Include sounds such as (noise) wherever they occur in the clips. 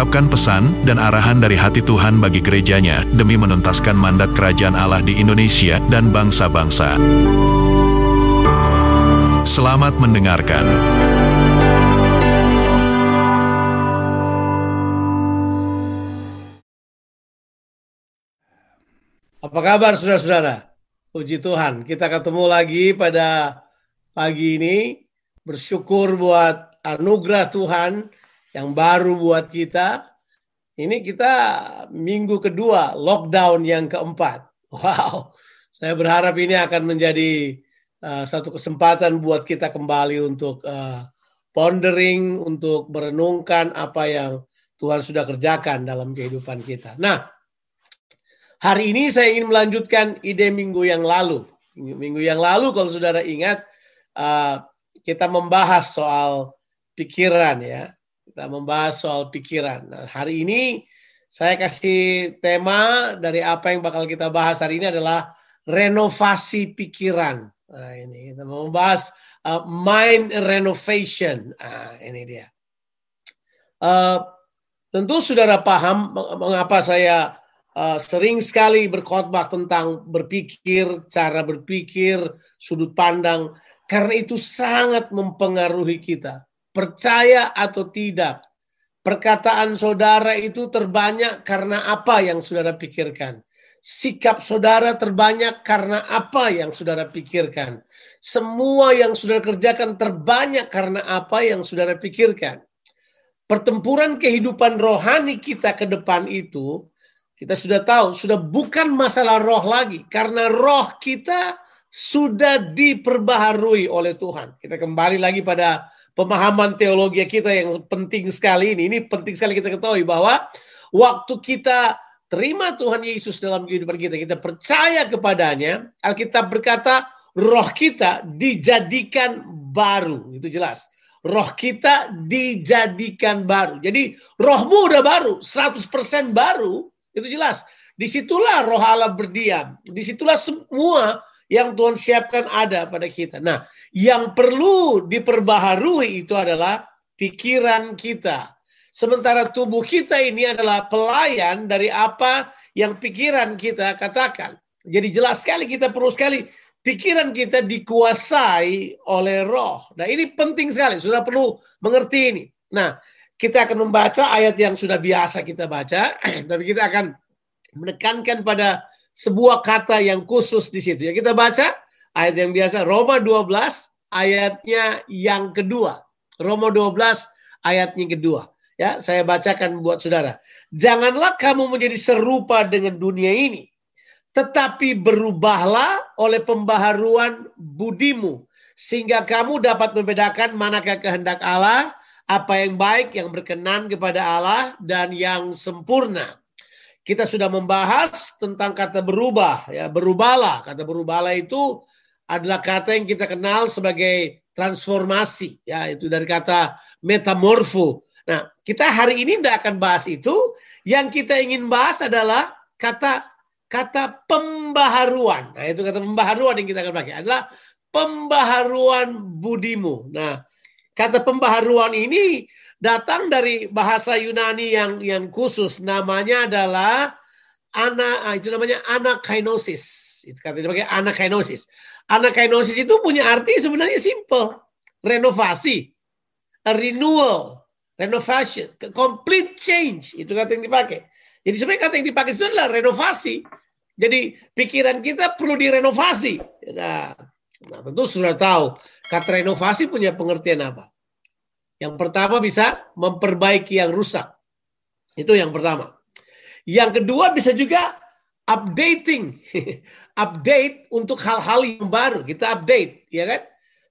mengungkapkan pesan dan arahan dari hati Tuhan bagi gerejanya demi menuntaskan mandat kerajaan Allah di Indonesia dan bangsa-bangsa. Selamat mendengarkan. Apa kabar saudara-saudara? Puji Tuhan, kita ketemu lagi pada pagi ini. Bersyukur buat anugerah Tuhan yang baru buat kita. Ini kita minggu kedua, lockdown yang keempat. Wow, saya berharap ini akan menjadi uh, satu kesempatan buat kita kembali untuk uh, pondering, untuk merenungkan apa yang Tuhan sudah kerjakan dalam kehidupan kita. Nah, Hari ini saya ingin melanjutkan ide minggu yang lalu. Minggu yang lalu kalau saudara ingat uh, kita membahas soal pikiran ya. Kita membahas soal pikiran. Nah, hari ini saya kasih tema dari apa yang bakal kita bahas hari ini adalah renovasi pikiran. Nah, ini kita membahas uh, mind renovation. Nah, ini dia. Uh, tentu saudara paham mengapa saya uh, sering sekali berkhotbah tentang berpikir, cara berpikir, sudut pandang, karena itu sangat mempengaruhi kita. Percaya atau tidak, perkataan saudara itu terbanyak karena apa yang saudara pikirkan. Sikap saudara terbanyak karena apa yang saudara pikirkan. Semua yang saudara kerjakan terbanyak karena apa yang saudara pikirkan. Pertempuran kehidupan rohani kita ke depan itu kita sudah tahu, sudah bukan masalah roh lagi. Karena roh kita sudah diperbaharui oleh Tuhan. Kita kembali lagi pada pemahaman teologi kita yang penting sekali ini. Ini penting sekali kita ketahui bahwa waktu kita terima Tuhan Yesus dalam kehidupan kita, kita percaya kepadanya, Alkitab berkata roh kita dijadikan baru. Itu jelas. Roh kita dijadikan baru. Jadi rohmu udah baru, 100% baru itu jelas. Di situlah roh Allah berdiam. Di situlah semua yang Tuhan siapkan ada pada kita. Nah, yang perlu diperbaharui itu adalah pikiran kita. Sementara tubuh kita ini adalah pelayan dari apa yang pikiran kita katakan. Jadi jelas sekali kita perlu sekali pikiran kita dikuasai oleh roh. Nah ini penting sekali, sudah perlu mengerti ini. Nah kita akan membaca ayat yang sudah biasa kita baca, (clears throat) tapi kita akan menekankan pada sebuah kata yang khusus di situ. Ya kita baca ayat yang biasa Roma 12 ayatnya yang kedua. Roma 12 ayatnya kedua. Ya, saya bacakan buat saudara. Janganlah kamu menjadi serupa dengan dunia ini, tetapi berubahlah oleh pembaharuan budimu sehingga kamu dapat membedakan manakah kehendak Allah, apa yang baik, yang berkenan kepada Allah, dan yang sempurna. Kita sudah membahas tentang kata berubah, ya berubahlah. Kata berubahlah itu adalah kata yang kita kenal sebagai transformasi, ya itu dari kata metamorfo. Nah, kita hari ini tidak akan bahas itu. Yang kita ingin bahas adalah kata kata pembaharuan. Nah, itu kata pembaharuan yang kita akan pakai adalah pembaharuan budimu. Nah, Kata pembaharuan ini datang dari bahasa Yunani yang yang khusus namanya adalah ana ah, itu namanya anakainosis. Itu katanya pakai anakainosis. Anakainosis itu punya arti sebenarnya simple. Renovasi, a renewal, renovation, complete change. Itu kata yang dipakai. Jadi sebenarnya kata yang dipakai itu adalah renovasi. Jadi pikiran kita perlu direnovasi. Nah, Nah, tentu sudah tahu kata renovasi punya pengertian apa. Yang pertama bisa memperbaiki yang rusak. Itu yang pertama. Yang kedua bisa juga updating. (laughs) update untuk hal-hal yang baru. Kita update, ya kan?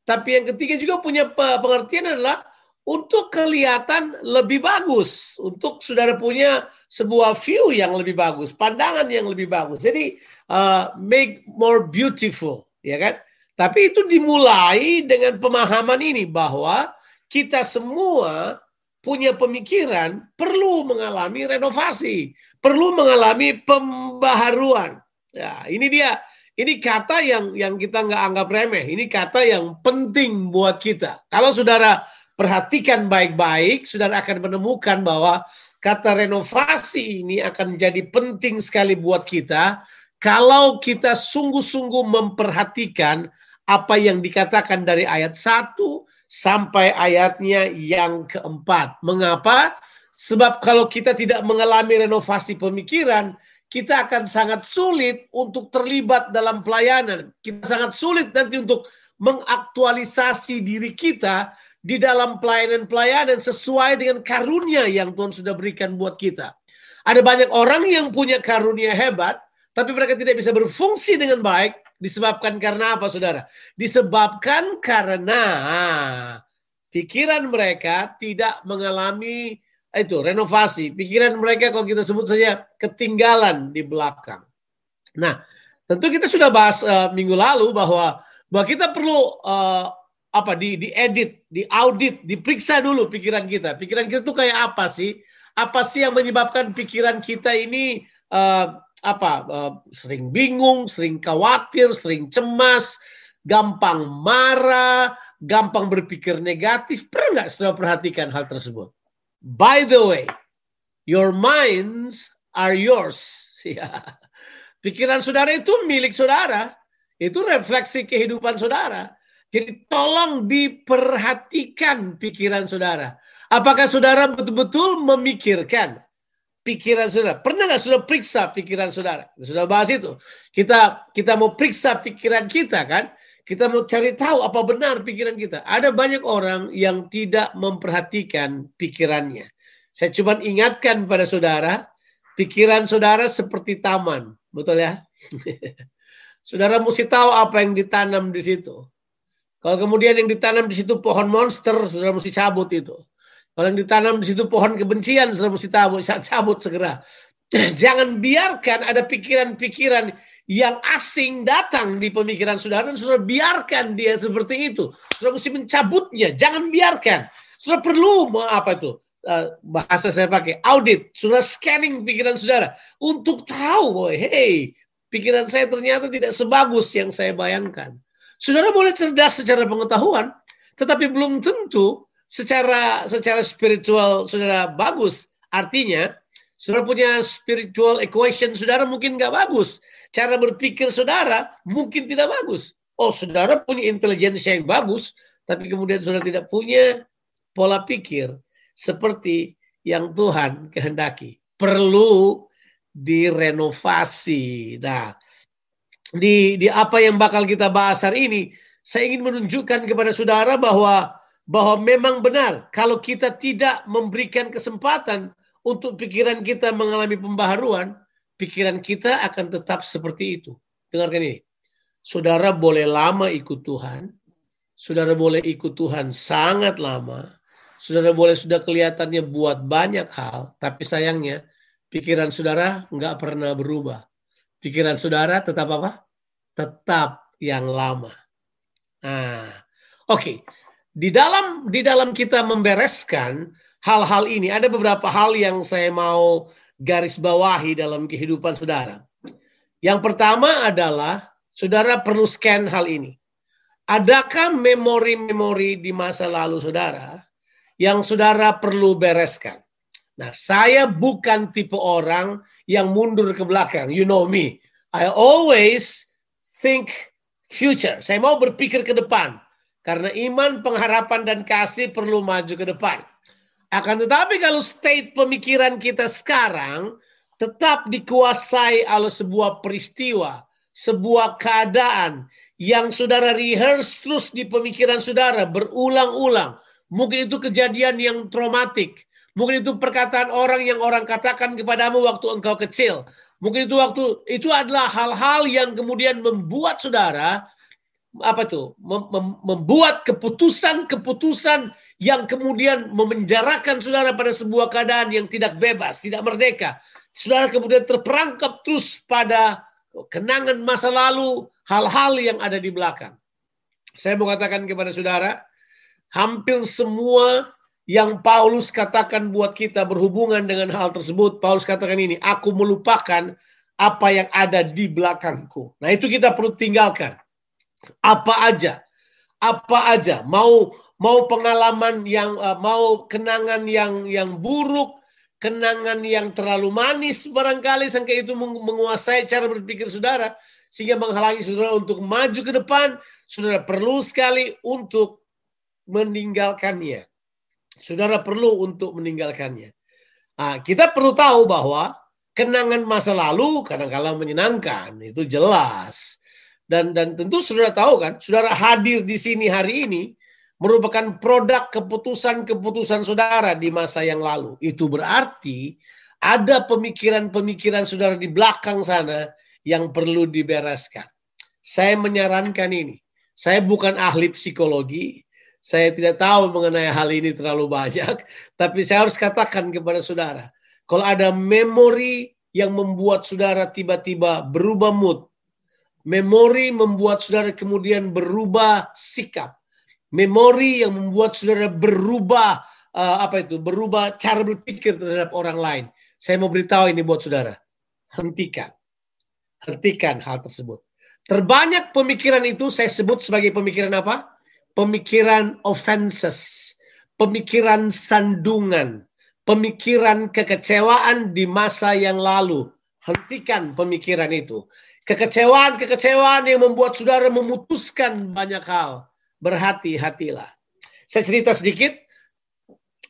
Tapi yang ketiga juga punya pengertian adalah untuk kelihatan lebih bagus, untuk saudara punya sebuah view yang lebih bagus, pandangan yang lebih bagus. Jadi uh, make more beautiful, ya kan? Tapi itu dimulai dengan pemahaman ini bahwa kita semua punya pemikiran perlu mengalami renovasi, perlu mengalami pembaharuan. Ya, ini dia. Ini kata yang yang kita nggak anggap remeh. Ini kata yang penting buat kita. Kalau saudara perhatikan baik-baik, saudara akan menemukan bahwa kata renovasi ini akan menjadi penting sekali buat kita kalau kita sungguh-sungguh memperhatikan apa yang dikatakan dari ayat 1 sampai ayatnya yang keempat. Mengapa? Sebab kalau kita tidak mengalami renovasi pemikiran, kita akan sangat sulit untuk terlibat dalam pelayanan. Kita sangat sulit nanti untuk mengaktualisasi diri kita di dalam pelayanan-pelayanan sesuai dengan karunia yang Tuhan sudah berikan buat kita. Ada banyak orang yang punya karunia hebat, tapi mereka tidak bisa berfungsi dengan baik. Disebabkan karena apa, saudara? Disebabkan karena pikiran mereka tidak mengalami itu renovasi pikiran mereka kalau kita sebut saja ketinggalan di belakang. Nah, tentu kita sudah bahas uh, minggu lalu bahwa bahwa kita perlu uh, apa di diedit, diaudit, diperiksa dulu pikiran kita. Pikiran kita tuh kayak apa sih? Apa sih yang menyebabkan pikiran kita ini uh, apa uh, sering bingung, sering khawatir, sering cemas, gampang marah, gampang berpikir negatif. Pernah nggak sudah perhatikan hal tersebut? By the way, your minds are yours. (laughs) Ya. Pikiran saudara itu milik saudara. Itu refleksi kehidupan saudara. Jadi tolong diperhatikan pikiran saudara. Apakah saudara betul-betul memikirkan pikiran saudara? Pernah nggak sudah periksa pikiran saudara? Sudah bahas itu. Kita kita mau periksa pikiran kita kan? Kita mau cari tahu apa benar pikiran kita. Ada banyak orang yang tidak memperhatikan pikirannya. Saya cuma ingatkan pada saudara, pikiran saudara seperti taman. Betul ya? (laughs) saudara mesti tahu apa yang ditanam di situ. Kalau kemudian yang ditanam di situ pohon monster, saudara mesti cabut itu. Kalau ditanam di situ pohon kebencian, saudara mesti cabut, cabut segera. (clears throat) Jangan biarkan ada pikiran-pikiran yang asing datang di pemikiran saudara dan saudara biarkan dia seperti itu. Saudara mesti mencabutnya, jangan biarkan. Saudara perlu apa itu? Eh, bahasa saya pakai audit, saudara scanning pikiran saudara untuk tahu hey, pikiran saya ternyata tidak sebagus yang saya bayangkan. Saudara boleh cerdas secara pengetahuan, tetapi belum tentu secara secara spiritual saudara bagus. Artinya, saudara punya spiritual equation saudara mungkin nggak bagus cara berpikir saudara mungkin tidak bagus. Oh, saudara punya intelijensi yang bagus, tapi kemudian saudara tidak punya pola pikir seperti yang Tuhan kehendaki. Perlu direnovasi. Nah, di, di apa yang bakal kita bahas hari ini, saya ingin menunjukkan kepada saudara bahwa bahwa memang benar kalau kita tidak memberikan kesempatan untuk pikiran kita mengalami pembaharuan, pikiran kita akan tetap seperti itu. Dengarkan ini. Saudara boleh lama ikut Tuhan. Saudara boleh ikut Tuhan sangat lama. Saudara boleh sudah kelihatannya buat banyak hal. Tapi sayangnya pikiran saudara nggak pernah berubah. Pikiran saudara tetap apa? Tetap yang lama. Nah, oke. Okay. Di dalam di dalam kita membereskan hal-hal ini ada beberapa hal yang saya mau garis bawahi dalam kehidupan saudara. Yang pertama adalah saudara perlu scan hal ini. Adakah memori-memori di masa lalu saudara yang saudara perlu bereskan? Nah, saya bukan tipe orang yang mundur ke belakang. You know me. I always think future. Saya mau berpikir ke depan. Karena iman, pengharapan, dan kasih perlu maju ke depan. Akan tetapi kalau state pemikiran kita sekarang tetap dikuasai oleh sebuah peristiwa, sebuah keadaan yang saudara rehearse terus di pemikiran saudara berulang-ulang. Mungkin itu kejadian yang traumatik. Mungkin itu perkataan orang yang orang katakan kepadamu waktu engkau kecil. Mungkin itu waktu itu adalah hal-hal yang kemudian membuat saudara apa tuh mem- mem- membuat keputusan-keputusan yang kemudian memenjarakan saudara pada sebuah keadaan yang tidak bebas, tidak merdeka. Saudara kemudian terperangkap terus pada kenangan masa lalu, hal-hal yang ada di belakang. Saya mau katakan kepada saudara, hampir semua yang Paulus katakan buat kita berhubungan dengan hal tersebut, Paulus katakan ini, aku melupakan apa yang ada di belakangku. Nah itu kita perlu tinggalkan. Apa aja, apa aja, mau mau pengalaman yang uh, mau kenangan yang yang buruk, kenangan yang terlalu manis barangkali sampai itu menguasai cara berpikir saudara sehingga menghalangi saudara untuk maju ke depan, saudara perlu sekali untuk meninggalkannya. Saudara perlu untuk meninggalkannya. Nah, kita perlu tahu bahwa kenangan masa lalu kadang-kadang menyenangkan, itu jelas. Dan dan tentu saudara tahu kan, saudara hadir di sini hari ini merupakan produk keputusan-keputusan saudara di masa yang lalu. Itu berarti ada pemikiran-pemikiran saudara di belakang sana yang perlu dibereskan. Saya menyarankan ini. Saya bukan ahli psikologi, saya tidak tahu mengenai hal ini terlalu banyak, tapi saya harus katakan kepada saudara, kalau ada memori yang membuat saudara tiba-tiba berubah mood, Memori membuat saudara kemudian berubah sikap. Memori yang membuat saudara berubah uh, apa itu? Berubah cara berpikir terhadap orang lain. Saya mau beritahu ini buat saudara. Hentikan. Hentikan hal tersebut. Terbanyak pemikiran itu saya sebut sebagai pemikiran apa? Pemikiran offenses, pemikiran sandungan, pemikiran kekecewaan di masa yang lalu. Hentikan pemikiran itu. Kekecewaan-kekecewaan yang membuat saudara memutuskan banyak hal. Berhati-hatilah. Saya cerita sedikit.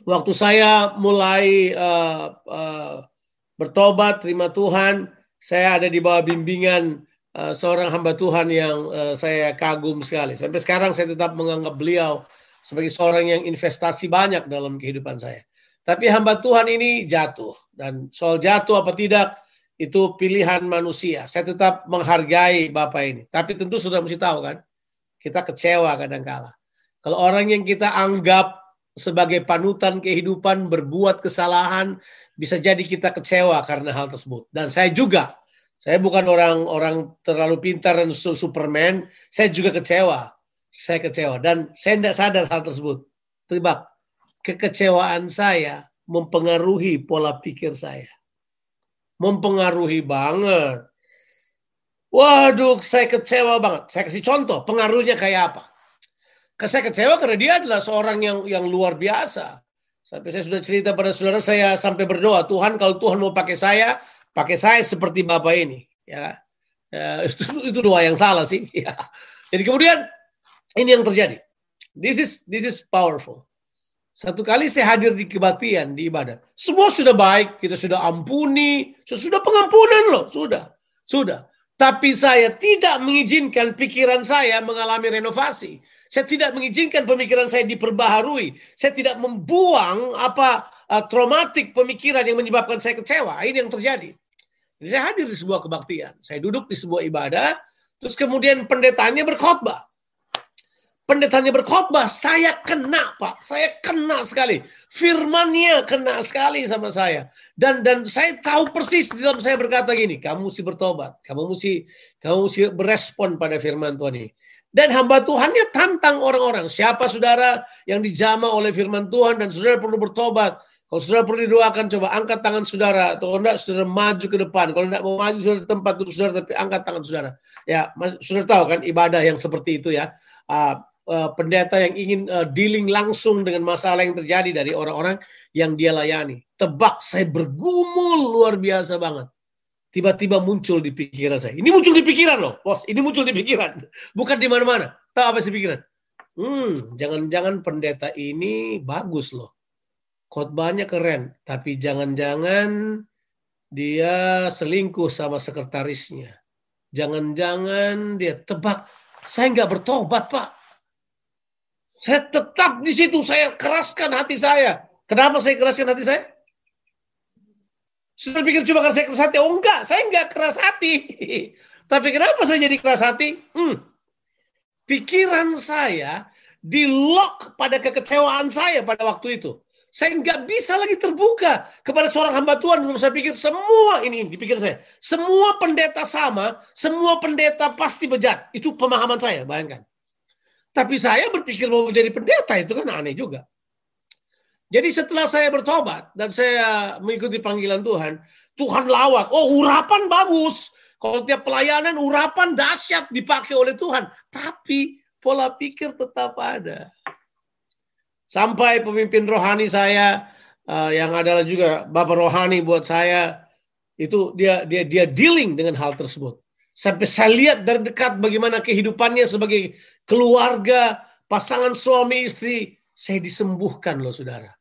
Waktu saya mulai uh, uh, bertobat, terima Tuhan, saya ada di bawah bimbingan uh, seorang hamba Tuhan yang uh, saya kagum sekali. Sampai sekarang saya tetap menganggap beliau sebagai seorang yang investasi banyak dalam kehidupan saya. Tapi hamba Tuhan ini jatuh. Dan soal jatuh apa tidak, itu pilihan manusia. Saya tetap menghargai Bapak ini. Tapi tentu sudah mesti tahu kan, kita kecewa kadang-kala. Kalau orang yang kita anggap sebagai panutan kehidupan berbuat kesalahan, bisa jadi kita kecewa karena hal tersebut. Dan saya juga, saya bukan orang-orang terlalu pintar dan superman, saya juga kecewa. Saya kecewa dan saya tidak sadar hal tersebut. Tebak, kekecewaan saya mempengaruhi pola pikir saya mempengaruhi banget. Waduh, saya kecewa banget. Saya kasih contoh, pengaruhnya kayak apa? Saya kecewa karena dia adalah seorang yang yang luar biasa. Sampai saya sudah cerita pada saudara saya sampai berdoa, Tuhan kalau Tuhan mau pakai saya, pakai saya seperti Bapak ini. Ya, ya (laughs) itu, itu doa yang salah sih. (laughs) Ya. Jadi kemudian ini yang terjadi. This is this is powerful. Satu kali saya hadir di kebaktian, di ibadah. Semua sudah baik, kita sudah ampuni, sudah pengampunan loh, sudah. Sudah. Tapi saya tidak mengizinkan pikiran saya mengalami renovasi. Saya tidak mengizinkan pemikiran saya diperbaharui. Saya tidak membuang apa uh, traumatik pemikiran yang menyebabkan saya kecewa. Ini yang terjadi. Jadi saya hadir di sebuah kebaktian. Saya duduk di sebuah ibadah, terus kemudian pendetanya berkhotbah pendetanya berkhotbah, saya kena Pak, saya kena sekali. Firmannya kena sekali sama saya. Dan dan saya tahu persis di dalam saya berkata gini, kamu mesti bertobat, kamu mesti kamu mesti berespon pada firman Tuhan ini. Dan hamba Tuhannya tantang orang-orang. Siapa saudara yang dijama oleh firman Tuhan dan saudara perlu bertobat. Kalau saudara perlu didoakan, coba angkat tangan saudara. Atau enggak, saudara maju ke depan. Kalau enggak mau maju, saudara tempat duduk saudara, tapi angkat tangan saudara. Ya, saudara tahu kan ibadah yang seperti itu ya. Uh, uh, pendeta yang ingin uh, dealing langsung dengan masalah yang terjadi dari orang-orang yang dia layani. Tebak saya bergumul luar biasa banget. Tiba-tiba muncul di pikiran saya. Ini muncul di pikiran loh, bos. Ini muncul di pikiran. (laughs) Bukan di mana-mana. Tahu apa sih pikiran? Hmm, jangan-jangan pendeta ini bagus loh. Khotbahnya keren. Tapi jangan-jangan dia selingkuh sama sekretarisnya. Jangan-jangan dia tebak. Saya nggak bertobat, Pak. Saya tetap di situ, saya keraskan hati saya. Kenapa saya keraskan hati saya? Sudah pikir cuma karena saya keras hati? Oh enggak, saya enggak keras hati. (laughs) Tapi kenapa saya jadi keras hati? Hmm. pikiran saya di lock pada kekecewaan saya pada waktu itu. Saya nggak bisa lagi terbuka kepada seorang hamba Tuhan. Saya pikir semua ini, ini dipikir saya. Semua pendeta sama, semua pendeta pasti bejat. Itu pemahaman saya, bayangkan. Tapi saya berpikir mau menjadi pendeta itu kan aneh juga. Jadi setelah saya bertobat dan saya mengikuti panggilan Tuhan, Tuhan lawat. Oh urapan bagus. Kalau tiap pelayanan urapan dahsyat dipakai oleh Tuhan. Tapi pola pikir tetap ada. Sampai pemimpin rohani saya uh, yang adalah juga bapak rohani buat saya itu dia dia dia dealing dengan hal tersebut. Sampai saya lihat dari dekat bagaimana kehidupannya sebagai keluarga, pasangan suami istri, saya disembuhkan loh saudara.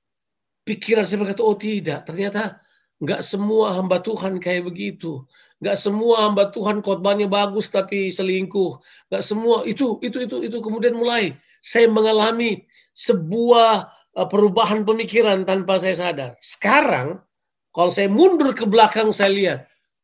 Pikiran saya berkata, oh tidak, ternyata nggak semua hamba Tuhan kayak begitu. Nggak semua hamba Tuhan khotbahnya bagus tapi selingkuh. Nggak semua itu itu itu itu kemudian mulai saya mengalami sebuah eh, perubahan pemikiran tanpa saya sadar. Sekarang, kalau saya mundur ke belakang, saya lihat,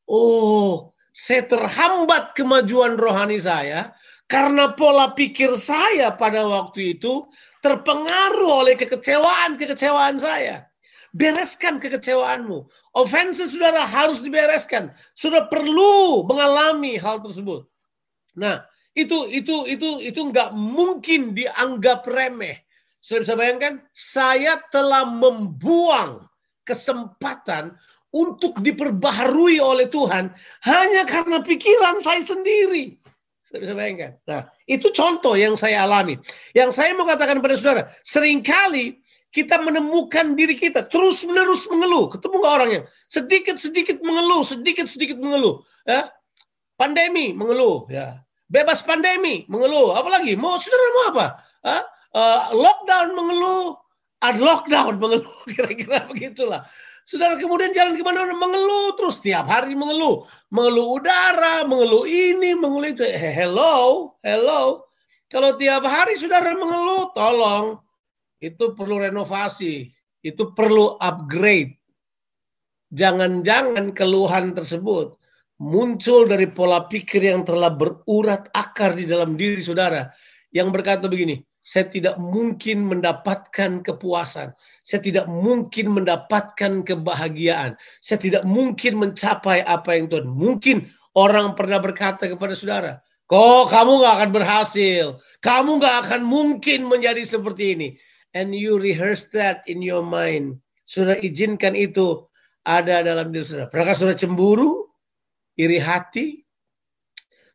oh, saya terhambat kemajuan rohani saya karena pola pikir saya pada waktu itu terpengaruh oleh kekecewaan-kekecewaan saya. Bereskan kekecewaanmu. Offenses saudara harus dibereskan. Sudah perlu mengalami hal tersebut. Nah, itu itu itu itu nggak mungkin dianggap remeh. Sudah bisa bayangkan? Saya telah membuang kesempatan untuk diperbaharui oleh Tuhan hanya karena pikiran saya sendiri. Sudah bisa bayangkan? Nah, itu contoh yang saya alami. Yang saya mau katakan pada saudara, sering kali kita menemukan diri kita terus menerus mengeluh. Ketemu nggak orangnya? Sedikit sedikit mengeluh, sedikit sedikit mengeluh. Ya, pandemi mengeluh. Ya, bebas pandemi mengeluh apalagi mau saudara mau apa? Uh, lockdown mengeluh lockdown mengeluh (laughs) kira-kira begitulah saudara kemudian jalan ke mana mengeluh terus tiap hari mengeluh. Mengeluh udara mengeluh ini mengeluh itu. Hello hello. Kalau tiap hari saudara mengeluh tolong itu perlu renovasi. Itu perlu upgrade. Jangan-jangan keluhan tersebut muncul dari pola pikir yang telah berurat akar di dalam diri saudara. Yang berkata begini, saya tidak mungkin mendapatkan kepuasan, saya tidak mungkin mendapatkan kebahagiaan, saya tidak mungkin mencapai apa yang Tuhan. Mungkin orang pernah berkata kepada saudara, kok kamu gak akan berhasil, kamu gak akan mungkin menjadi seperti ini. And you rehearse that in your mind. Sudah izinkan itu ada dalam diri saudara. Apakah saudara cemburu? iri hati,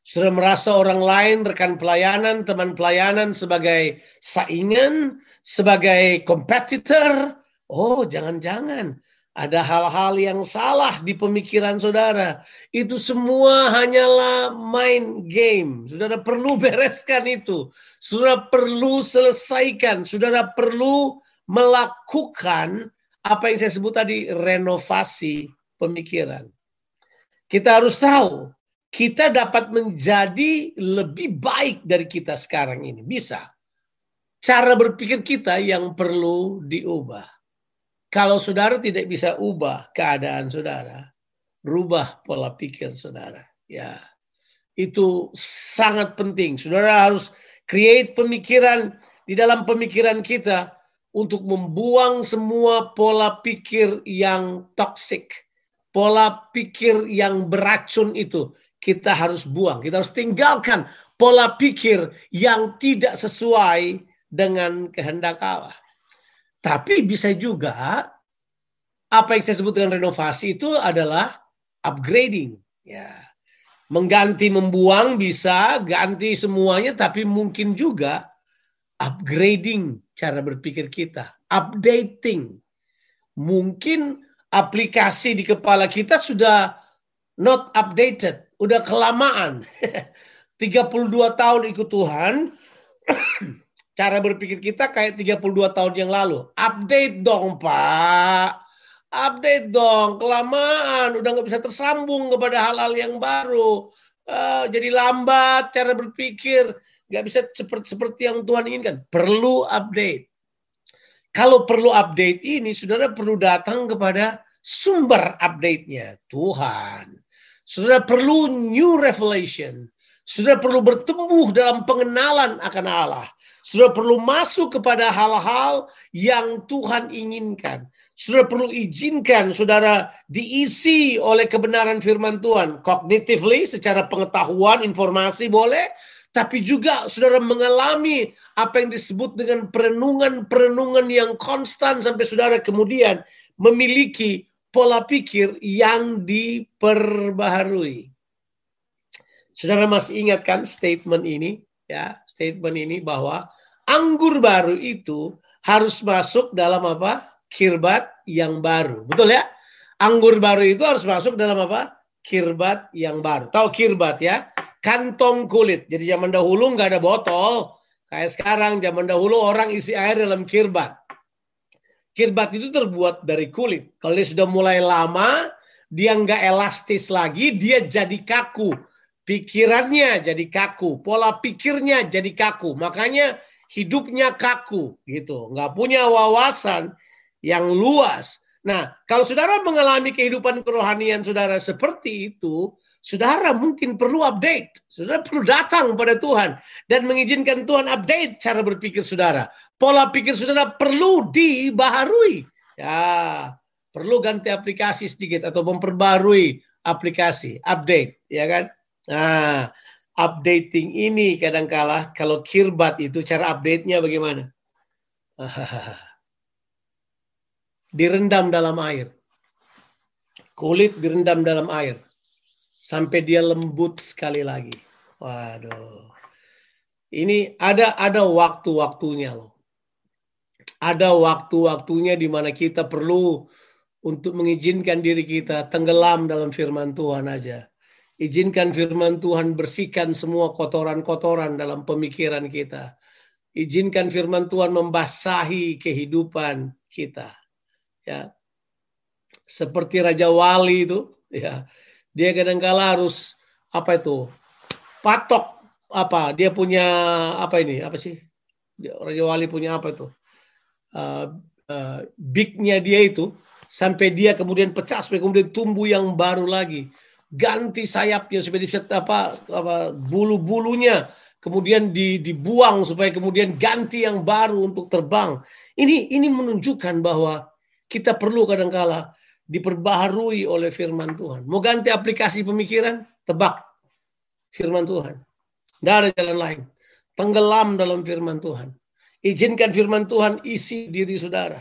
sudah merasa orang lain, rekan pelayanan, teman pelayanan sebagai saingan, sebagai kompetitor. Oh, jangan-jangan ada hal-hal yang salah di pemikiran saudara. Itu semua hanyalah main game. Saudara perlu bereskan itu. Saudara perlu selesaikan. Saudara perlu melakukan apa yang saya sebut tadi renovasi pemikiran. Kita harus tahu, kita dapat menjadi lebih baik dari kita sekarang ini. Bisa. Cara berpikir kita yang perlu diubah. Kalau saudara tidak bisa ubah keadaan saudara, rubah pola pikir saudara. Ya, itu sangat penting. Saudara harus create pemikiran di dalam pemikiran kita untuk membuang semua pola pikir yang toksik pola pikir yang beracun itu kita harus buang. Kita harus tinggalkan pola pikir yang tidak sesuai dengan kehendak Allah. Tapi bisa juga apa yang saya sebut dengan renovasi itu adalah upgrading. Ya. Mengganti membuang bisa, ganti semuanya tapi mungkin juga upgrading cara berpikir kita, updating. Mungkin aplikasi di kepala kita sudah not updated, udah kelamaan. (laughs) 32 tahun ikut Tuhan, (clears throat) cara berpikir kita kayak 32 tahun yang lalu. Update dong, Pak. Update dong, kelamaan, udah nggak bisa tersambung kepada hal-hal yang baru. Uh, jadi lambat cara berpikir, nggak bisa seperti seperti yang Tuhan inginkan. Perlu update. Kalau perlu update ini, saudara perlu datang kepada sumber update-nya, Tuhan. Saudara perlu new revelation. Saudara perlu bertumbuh dalam pengenalan akan Allah. Saudara perlu masuk kepada hal-hal yang Tuhan inginkan. Saudara perlu izinkan saudara diisi oleh kebenaran firman Tuhan. Cognitively, secara pengetahuan, informasi boleh. Tapi juga saudara mengalami apa yang disebut dengan perenungan-perenungan yang konstan sampai saudara kemudian memiliki pola pikir yang diperbaharui. Saudara masih ingat kan statement ini? Ya, statement ini bahwa anggur baru itu harus masuk dalam apa? Kirbat yang baru. Betul ya? Anggur baru itu harus masuk dalam apa? Kirbat yang baru. Tahu kirbat ya? Kantong kulit. Jadi zaman dahulu nggak ada botol. Kayak sekarang zaman dahulu orang isi air dalam kirbat. Kirbat itu terbuat dari kulit. Kalau dia sudah mulai lama, dia nggak elastis lagi, dia jadi kaku pikirannya jadi kaku, pola pikirnya jadi kaku. Makanya hidupnya kaku gitu, nggak punya wawasan yang luas. Nah, kalau saudara mengalami kehidupan kerohanian saudara seperti itu, saudara mungkin perlu update. Saudara perlu datang pada Tuhan dan mengizinkan Tuhan update cara berpikir saudara. Pola pikir saudara perlu dibaharui. Ya, perlu ganti aplikasi sedikit atau memperbarui aplikasi, update, ya kan? Nah, updating ini kadangkala kalau kirbat itu cara update-nya bagaimana? (laughs) direndam dalam air. Kulit direndam dalam air. Sampai dia lembut sekali lagi. Waduh. Ini ada ada waktu-waktunya loh. Ada waktu-waktunya di mana kita perlu untuk mengizinkan diri kita tenggelam dalam firman Tuhan aja. Izinkan firman Tuhan bersihkan semua kotoran-kotoran dalam pemikiran kita. Izinkan firman Tuhan membasahi kehidupan kita. Ya. Seperti Raja Wali itu, ya. Dia kadang-kala harus apa itu? Patok apa? Dia punya apa ini? Apa sih? Raja Wali punya apa itu? Uh, uh, bignya dia itu sampai dia kemudian pecah sampai kemudian tumbuh yang baru lagi ganti sayapnya supaya bisa apa, apa bulu-bulunya kemudian di, dibuang supaya kemudian ganti yang baru untuk terbang. Ini ini menunjukkan bahwa kita perlu kadangkala diperbaharui oleh firman Tuhan. Mau ganti aplikasi pemikiran? Tebak firman Tuhan. Tidak ada jalan lain. Tenggelam dalam firman Tuhan. Izinkan firman Tuhan isi diri saudara.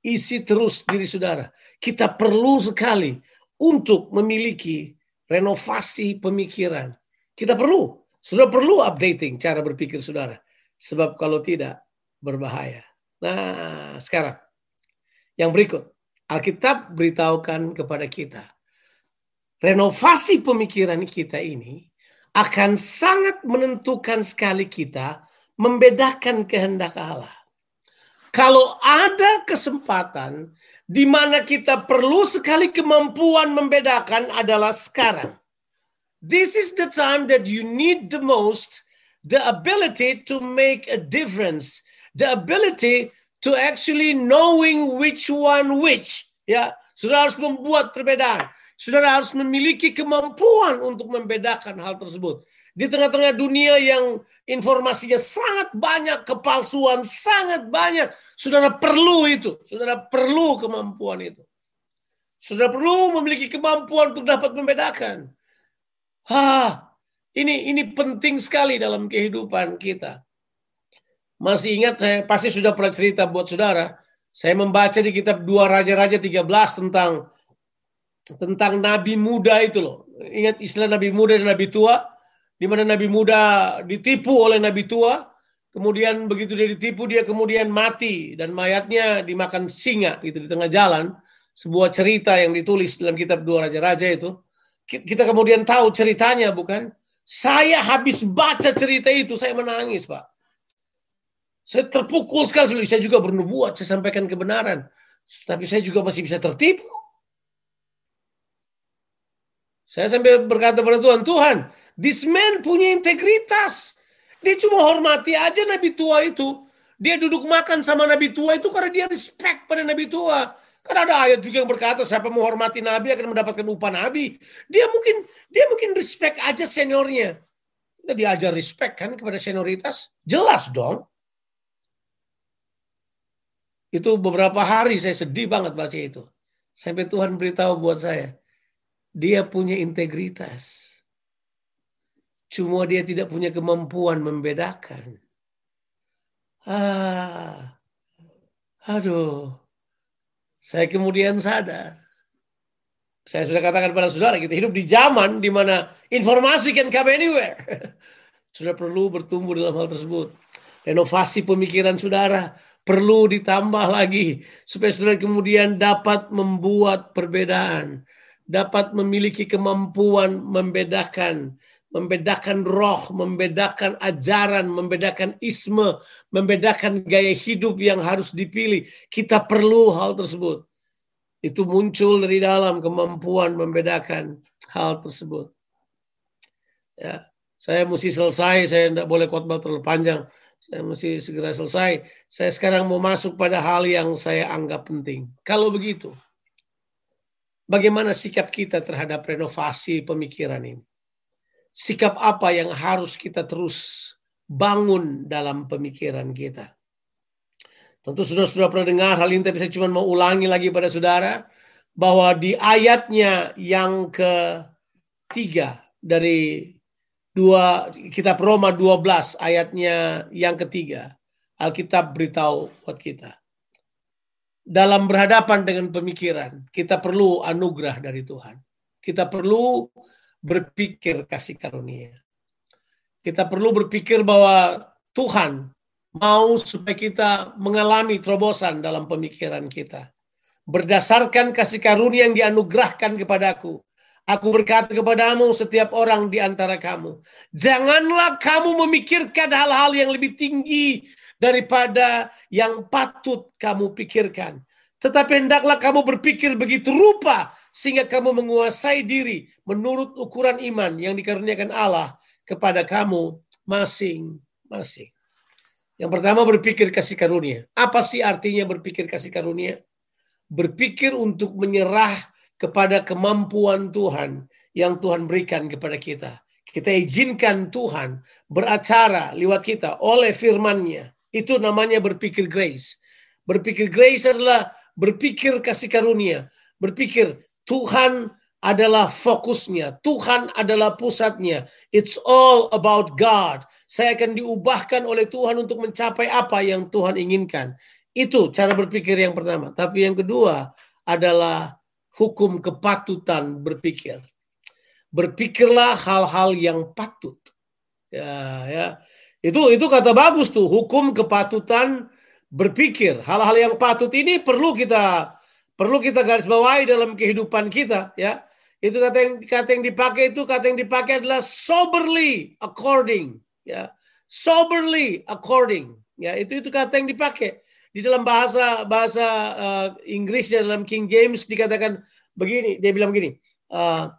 Isi terus diri saudara. Kita perlu sekali untuk memiliki renovasi pemikiran. Kita perlu, sudah perlu updating cara berpikir saudara. Sebab kalau tidak, berbahaya. Nah, sekarang yang berikut. Alkitab beritahukan kepada kita. Renovasi pemikiran kita ini akan sangat menentukan sekali kita membedakan kehendak Allah. Kalau ada kesempatan di mana kita perlu sekali kemampuan membedakan adalah sekarang. This is the time that you need the most the ability to make a difference, the ability to actually knowing which one which. Ya, sudah harus membuat perbedaan. Saudara harus memiliki kemampuan untuk membedakan hal tersebut. Di tengah-tengah dunia yang informasinya sangat banyak, kepalsuan sangat banyak, Saudara perlu itu. Saudara perlu kemampuan itu. Saudara perlu memiliki kemampuan untuk dapat membedakan. Ha, ini ini penting sekali dalam kehidupan kita. Masih ingat saya pasti sudah pernah cerita buat saudara. Saya membaca di kitab dua Raja-Raja 13 tentang tentang nabi muda itu loh. Ingat istilah nabi muda dan nabi tua? Di mana nabi muda ditipu oleh nabi tua, Kemudian begitu dia ditipu, dia kemudian mati dan mayatnya dimakan singa gitu di tengah jalan. Sebuah cerita yang ditulis dalam kitab Dua Raja-Raja itu. Kita kemudian tahu ceritanya bukan? Saya habis baca cerita itu, saya menangis Pak. Saya terpukul sekali. Saya juga bernubuat, saya sampaikan kebenaran. Tapi saya juga masih bisa tertipu. Saya sampai berkata pada Tuhan, Tuhan, this man punya integritas. Dia cuma hormati aja Nabi tua itu. Dia duduk makan sama Nabi tua itu karena dia respect pada Nabi tua. Karena ada ayat juga yang berkata siapa menghormati Nabi akan mendapatkan upah Nabi. Dia mungkin dia mungkin respect aja seniornya. Kita diajar respect kan kepada senioritas? Jelas dong. Itu beberapa hari saya sedih banget baca itu. Sampai Tuhan beritahu buat saya. Dia punya integritas. Cuma dia tidak punya kemampuan membedakan. Ah, aduh. Saya kemudian sadar. Saya sudah katakan pada saudara, kita hidup di zaman di mana informasi can come anywhere. (laughs) Sudah perlu bertumbuh dalam hal tersebut. Renovasi pemikiran saudara perlu ditambah lagi supaya saudara kemudian dapat membuat perbedaan, dapat memiliki kemampuan membedakan, membedakan roh, membedakan ajaran, membedakan isme, membedakan gaya hidup yang harus dipilih. Kita perlu hal tersebut. Itu muncul dari dalam kemampuan membedakan hal tersebut. Ya, saya mesti selesai, saya tidak boleh khotbah terlalu panjang. Saya mesti segera selesai. Saya sekarang mau masuk pada hal yang saya anggap penting. Kalau begitu, bagaimana sikap kita terhadap renovasi pemikiran ini? Sikap apa yang harus kita terus bangun dalam pemikiran kita? Tentu sudah sudah pernah dengar hal ini, tapi saya cuma mau ulangi lagi pada saudara bahwa di ayatnya yang ketiga dari dua kitab Roma 12 ayatnya yang ketiga. Alkitab beritahu buat kita. Dalam berhadapan dengan pemikiran, kita perlu anugerah dari Tuhan. Kita perlu berpikir kasih karunia. Kita perlu berpikir bahwa Tuhan mau supaya kita mengalami terobosan dalam pemikiran kita. Berdasarkan kasih karunia yang dianugerahkan kepadaku, Aku berkata kepadamu setiap orang di antara kamu. Janganlah kamu memikirkan hal-hal yang lebih tinggi daripada yang patut kamu pikirkan. Tetapi hendaklah kamu berpikir begitu rupa sehingga kamu menguasai diri menurut ukuran iman yang dikaruniakan Allah kepada kamu masing-masing. Yang pertama berpikir kasih karunia. Apa sih artinya berpikir kasih karunia? Berpikir untuk menyerah kepada kemampuan Tuhan yang Tuhan berikan kepada kita. Kita izinkan Tuhan beracara lewat kita oleh firman-Nya. Itu namanya berpikir grace. Berpikir grace adalah berpikir kasih karunia. Berpikir Tuhan adalah fokusnya. Tuhan adalah pusatnya. It's all about God. Saya akan diubahkan oleh Tuhan untuk mencapai apa yang Tuhan inginkan. Itu cara berpikir yang pertama. Tapi yang kedua adalah hukum kepatutan berpikir. Berpikirlah hal-hal yang patut. Ya, ya. Itu itu kata bagus tuh, hukum kepatutan berpikir. Hal-hal yang patut ini perlu kita perlu kita garis bawahi dalam kehidupan kita, ya. Itu kata yang kata yang dipakai itu kata yang dipakai adalah soberly according, ya. Soberly according. Ya, itu itu kata yang dipakai di dalam bahasa bahasa uh, Inggris dalam King James dikatakan begini, dia bilang begini, uh,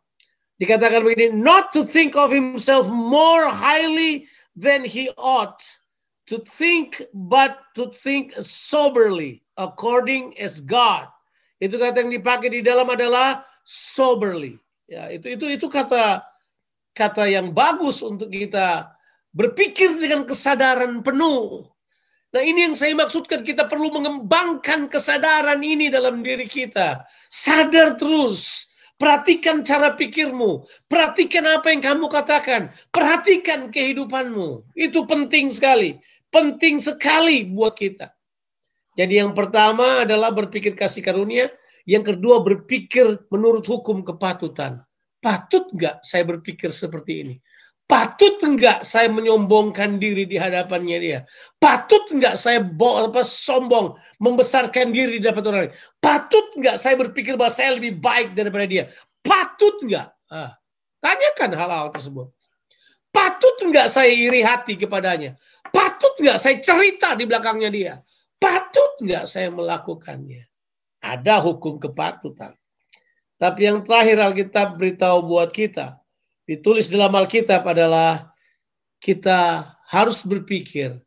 dikatakan begini, not to think of himself more highly than he ought to think, but to think soberly according as God. Itu kata yang dipakai di dalam adalah soberly. Ya, itu itu itu kata kata yang bagus untuk kita berpikir dengan kesadaran penuh Nah ini yang saya maksudkan kita perlu mengembangkan kesadaran ini dalam diri kita. Sadar terus. Perhatikan cara pikirmu. Perhatikan apa yang kamu katakan. Perhatikan kehidupanmu. Itu penting sekali. Penting sekali buat kita. Jadi yang pertama adalah berpikir kasih karunia. Yang kedua berpikir menurut hukum kepatutan. Patut nggak saya berpikir seperti ini? Patut enggak saya menyombongkan diri di hadapannya dia? Patut enggak saya bo apa, sombong, membesarkan diri di hadapan orang lain? Patut enggak saya berpikir bahwa saya lebih baik daripada dia? Patut enggak? Ah, tanyakan hal-hal tersebut. Patut enggak saya iri hati kepadanya? Patut enggak saya cerita di belakangnya dia? Patut enggak saya melakukannya? Ada hukum kepatutan. Tapi yang terakhir Alkitab beritahu buat kita, ditulis dalam Alkitab adalah kita harus berpikir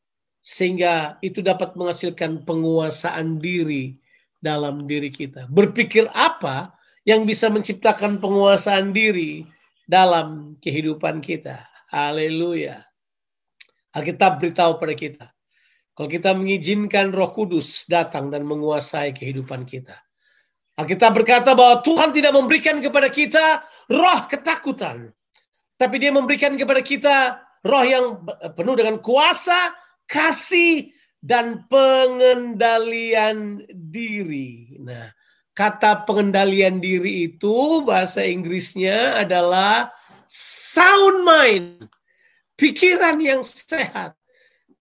sehingga itu dapat menghasilkan penguasaan diri dalam diri kita. Berpikir apa yang bisa menciptakan penguasaan diri dalam kehidupan kita. Haleluya. Alkitab beritahu pada kita. Kalau kita mengizinkan roh kudus datang dan menguasai kehidupan kita. Alkitab berkata bahwa Tuhan tidak memberikan kepada kita roh ketakutan. Tapi dia memberikan kepada kita roh yang penuh dengan kuasa, kasih, dan pengendalian diri. Nah, kata pengendalian diri itu bahasa Inggrisnya adalah sound mind pikiran yang sehat,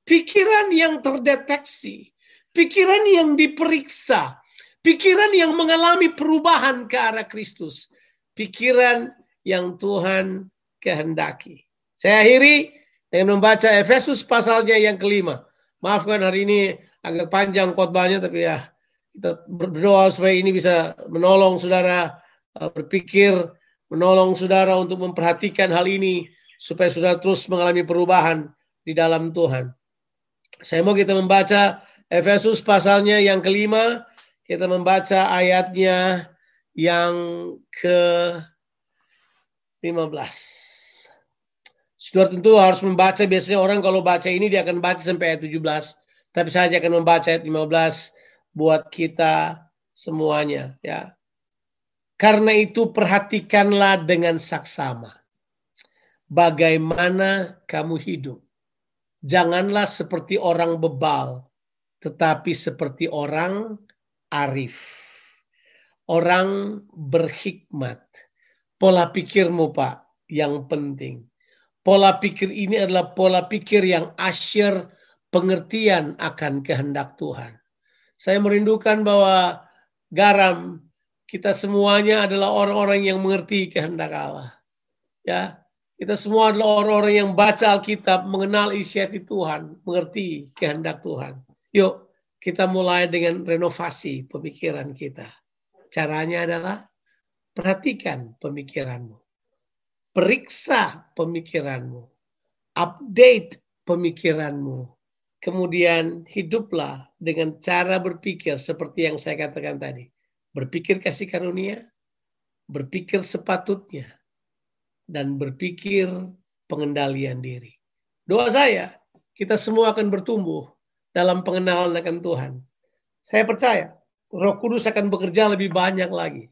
pikiran yang terdeteksi, pikiran yang diperiksa, pikiran yang mengalami perubahan ke arah Kristus, pikiran yang Tuhan kehendaki. Saya akhiri dengan membaca Efesus pasalnya yang kelima. Maafkan hari ini agak panjang khotbahnya, tapi ya kita berdoa supaya ini bisa menolong saudara uh, berpikir, menolong saudara untuk memperhatikan hal ini, supaya sudah terus mengalami perubahan di dalam Tuhan. Saya mau kita membaca Efesus pasalnya yang kelima, kita membaca ayatnya yang ke 15. Saudara tentu harus membaca, biasanya orang kalau baca ini dia akan baca sampai ayat 17. Tapi saya akan membaca ayat 15 buat kita semuanya. ya. Karena itu perhatikanlah dengan saksama bagaimana kamu hidup. Janganlah seperti orang bebal, tetapi seperti orang arif. Orang berhikmat. Pola pikirmu, Pak, yang penting. Pola pikir ini adalah pola pikir yang asyir pengertian akan kehendak Tuhan. Saya merindukan bahwa garam kita semuanya adalah orang-orang yang mengerti kehendak Allah. Ya, kita semua adalah orang-orang yang baca Alkitab, mengenal isi hati Tuhan, mengerti kehendak Tuhan. Yuk, kita mulai dengan renovasi pemikiran kita. Caranya adalah perhatikan pemikiranmu. Periksa pemikiranmu. Update pemikiranmu. Kemudian hiduplah dengan cara berpikir seperti yang saya katakan tadi. Berpikir kasih karunia, berpikir sepatutnya, dan berpikir pengendalian diri. Doa saya, kita semua akan bertumbuh dalam pengenalan akan Tuhan. Saya percaya, Roh Kudus akan bekerja lebih banyak lagi.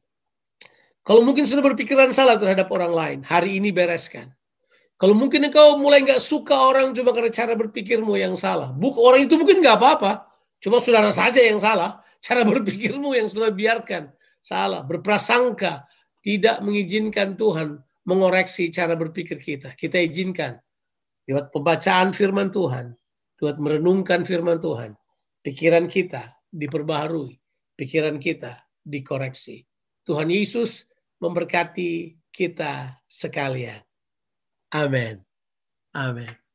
Kalau mungkin sudah berpikiran salah terhadap orang lain, hari ini bereskan. Kalau mungkin engkau mulai nggak suka orang cuma karena cara berpikirmu yang salah. Buk orang itu mungkin nggak apa-apa, cuma saudara saja yang salah. (laughs) Cara berpikirmu yang sudah biarkan salah, berprasangka, tidak mengizinkan Tuhan mengoreksi cara berpikir kita. Kita izinkan lewat pembacaan firman Tuhan, lewat merenungkan firman Tuhan, pikiran kita diperbaharui, pikiran kita dikoreksi. Tuhan Yesus memberkati kita sekalian. Amin. Amin.